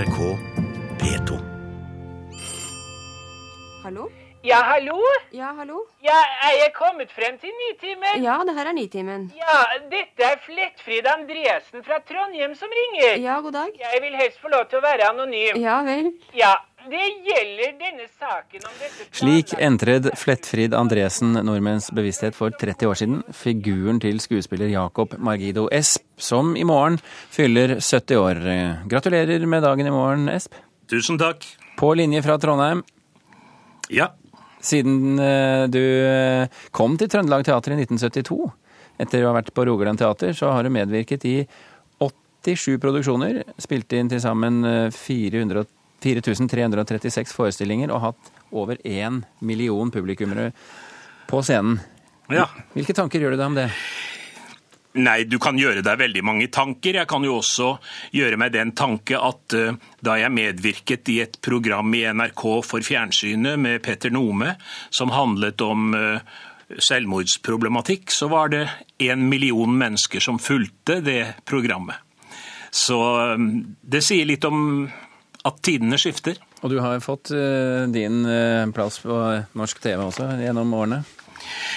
NRK P2. Hallo? Ja, hallo? Ja, hallo? Ja, er jeg kommet frem til Nitimen? Ja, det her er Nitimen. Ja, dette er Flettfrid Andresen fra Trondheim som ringer. Ja, god dag. Jeg vil helst få lov til å være anonym. Ja vel. Ja, det gjelder denne saken om dette Slik entred entret Flettfrid Andresen nordmenns bevissthet for 30 år siden. Figuren til skuespiller Jacob Margido Esp, som i morgen fyller 70 år. Gratulerer med dagen i morgen, Esp. Tusen takk. På linje fra Trondheim. Ja, Siden eh, du eh, kom til Trøndelag Teater i 1972, etter å ha vært på Rogaland Teater, så har du medvirket i 87 produksjoner, spilt inn til sammen eh, 400 4336 forestillinger og hatt over én million publikummere på scenen. ja. Hvilke tanker gjør du deg om det? Nei, du kan gjøre deg veldig mange tanker. Jeg kan jo også gjøre meg den tanke at uh, da jeg medvirket i et program i NRK for fjernsynet med Petter Nome, som handlet om uh, selvmordsproblematikk, så var det en million mennesker som fulgte det programmet. Så eh, det sier litt om at tidene skifter. Og du har fått eh, din eh, plass på norsk TV også gjennom årene.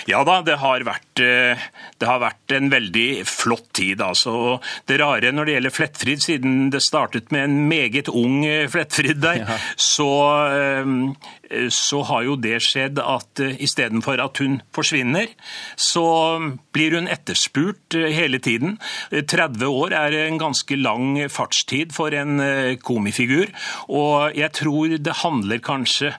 Ja da, det har vært, eh, det har vært en veldig flott tid. altså. Det rare når det gjelder Flettfrid, siden det startet med en meget ung Flettfrid der, Ja. så, så har jo det skjedd at eh, istedenfor at hun forsvinner, så blir hun etterspurt eh, hele tiden. Eh, 30 år er en ganske lang fartstid for en eh, komifigur, og jeg tror det handler kanskje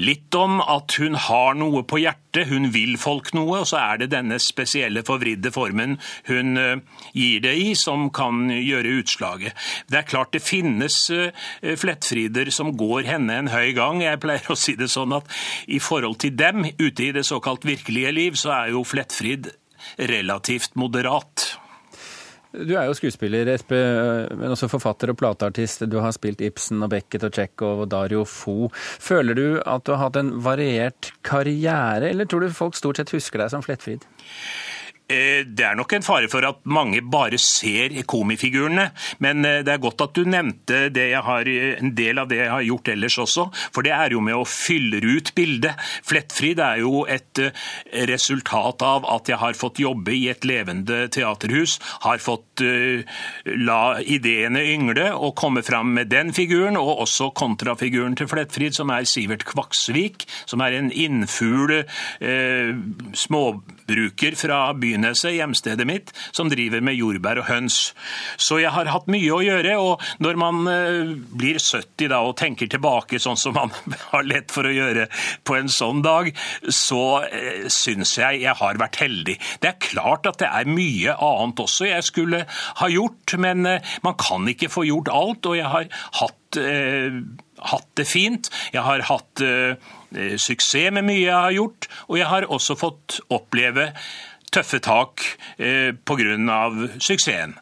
litt om at hun har noe på hjertet, hun vil folk noe, og så er det denne spesielle forvridde formen hun eh, gir det i, som kan gjøre utslaget. Det er klart det finnes eh, flettfrider som går henne en høy gang. Jeg pleier å si det sånn at i forhold til dem ute i det såkalt virkelige liv, så er jo Flettfrid relativt moderat. Du er jo skuespiller, Espe, men også forfatter og plateartist. Du har spilt Ibsen og Beckett og Tsjekhov og Dario Fo. Føler du at du har hatt en variert karriere, eller tror du folk stort sett husker deg som Flettfrid? Eh, Det er nok en fare for at mange bare ser komifigurene, men eh, det er godt at du nevnte har, en del av det jeg har gjort ellers også, for det er jo med å fylle ut bildet. Flettfrid er jo et eh, resultat av at jeg har fått jobbe i et levende teaterhus, har fått la ideene yngle og komme fram med den figuren, og også kontrafiguren til Flettfrid, som er Sivert Kvaksvik, som er en innfugl eh, småbruker fra Byneset, hjemstedet mitt, som driver med jordbær og høns. Så jeg har hatt mye å gjøre, og når man eh, blir 70 da og tenker tilbake sånn som man har lett for å gjøre på en sånn dag, så eh, syns jeg jeg har vært heldig. Det er klart at det er mye annet også jeg skulle ha gjort, men eh, man kan ikke få gjort alt, og jeg har hatt eh, hatt det fint. Jeg har hatt eh, suksess med mye jeg har gjort, og jeg har også fått oppleve tøffe tak eh, pga. suksessen.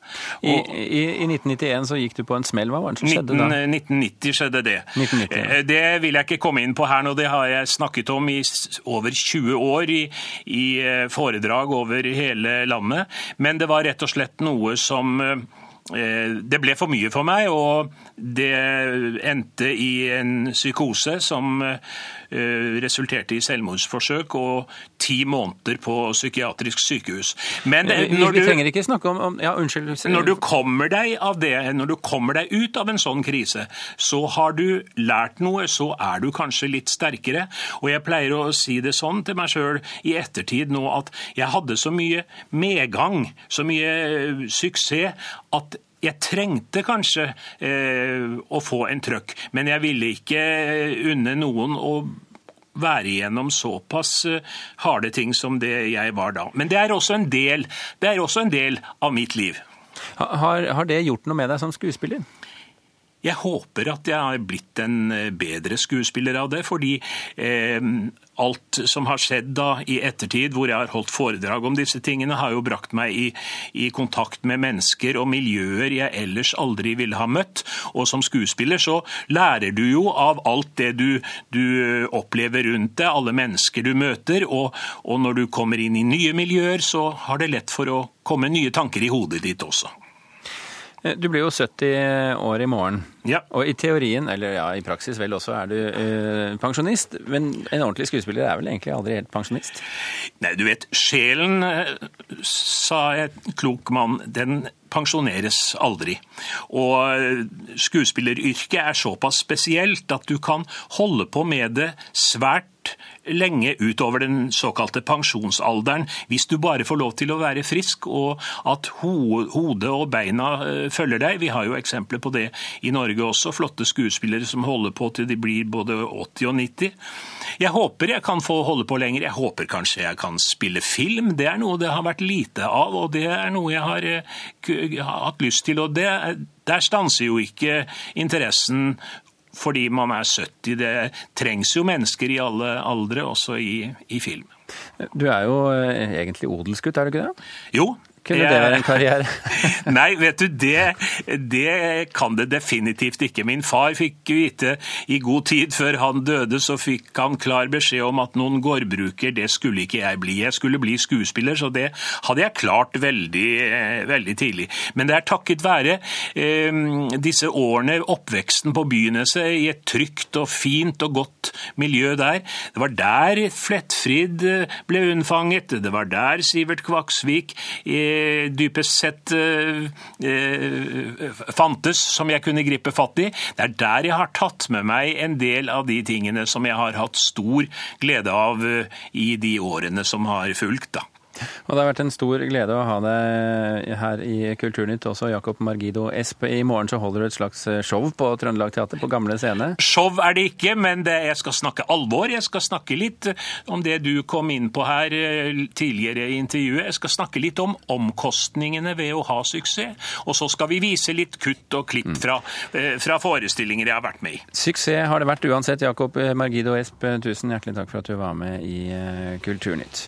I, Og- i, I 1991 så gikk du på en smell. Hva var det som skjedde 19, da? 1990 skjedde det. 1990, ja. Eh, Det vil jeg ikke komme inn på her nå, det har jeg snakket om i over 20 år i, i eh, foredrag over hele landet. Men det var rett og slett noe som eh, det ble for mye for meg, og det endte i en psykose som eh, resulterte i selvmordsforsøk og ti måneder på psykiatrisk sykehus. Men eh, Vi, når du- om, Ja, unnskyld. når du kommer deg av det, når du kommer deg ut av en sånn krise, så har du lært noe, så er du kanskje litt sterkere. Og jeg pleier å si det sånn til meg sjøl i ettertid nå at jeg hadde så mye medgang, så mye eh, suksess, at jeg trengte kanskje eh, å få en trøkk, men jeg ville ikke unne noen å være igjennom såpass eh, harde ting som det jeg var da. Men det er også en del, også en del av mitt liv. Har, har det gjort noe med deg som skuespiller? Jeg håper at jeg har blitt en eh, bedre skuespiller av det, fordi eh, alt som har skjedd da i ettertid, hvor jeg har holdt foredrag om disse tingene, har jo brakt meg i, i kontakt med mennesker og miljøer jeg ellers aldri ville ha møtt. Og som skuespiller så lærer du jo av alt det du, du opplever rundt deg, alle mennesker du møter, og, og når du kommer inn i nye miljøer, så har det lett for å komme nye tanker i hodet ditt også. Eh, Du blir jo 70 år i morgen. Ja. Og i teorien, eller ja, i praksis vel også, er du eh, pensjonist. Men en ordentlig skuespiller er vel egentlig aldri helt pensjonist? Nei, du vet, sjelen, eh, sa en klok mann, den pensjoneres aldri. Og eh, skuespilleryrket er såpass spesielt at du kan holde på med det svært lenge utover den såkalte pensjonsalderen, hvis du bare får lov til å være frisk, og at ho hodet og beina eh, følger deg. Vi har jo eksempler på det i Norge også, flotte skuespillere som holder på til de blir både 80 og 90. Jeg håper jeg kan få holde på lenger. Jeg håper kanskje jeg kan spille film. Det er noe det har vært lite av, og det er noe jeg har eh, hatt lyst til. Og det, der stanser jo ikke interessen fordi man er 70. Det trengs jo mennesker i alle aldre, også i, i film. Du er jo eh, egentlig odelsgutt, er du ikke det? Jo. Kunne jeg- det være en karriere? Nei, vet du, det, det kan det definitivt ikke. Min far fikk vite i god tid før han døde, så fikk han klar beskjed om at noen gårdbruker, det skulle ikke jeg bli. Jeg skulle bli skuespiller, så det hadde jeg klart veldig, eh, veldig tidlig. Men det er takket være eh, disse årene, oppveksten på Byneset, i et trygt og fint og godt miljø der. Det var der Flettfrid ble unnfanget, det var der Sivert Kvaksvik eh, dypest sett eh, eh, fantes, som jeg kunne gripe fatt i. Det er der jeg har tatt med meg en del av de tingene som jeg har hatt stor glede av eh, i de årene som har fulgt. da. Og det har vært en stor glede å ha deg her i Kulturnytt også, Jakob Margido Esp. I morgen så holder du et slags eh, show på Trøndelag Teater på Gamle Scene. Show er det ikke, men det, jeg skal snakke alvor. Jeg skal snakke litt om det du kom inn på her eh, tidligere i intervjuet. Jeg skal snakke litt om omkostningene ved å ha suksess. Og så skal vi vise litt kutt og klipp fra, eh, fra forestillinger jeg har vært med i. Suksess har det vært uansett, Jakob Margido Esp. Tusen hjertelig takk for at du var med i eh, Kulturnytt.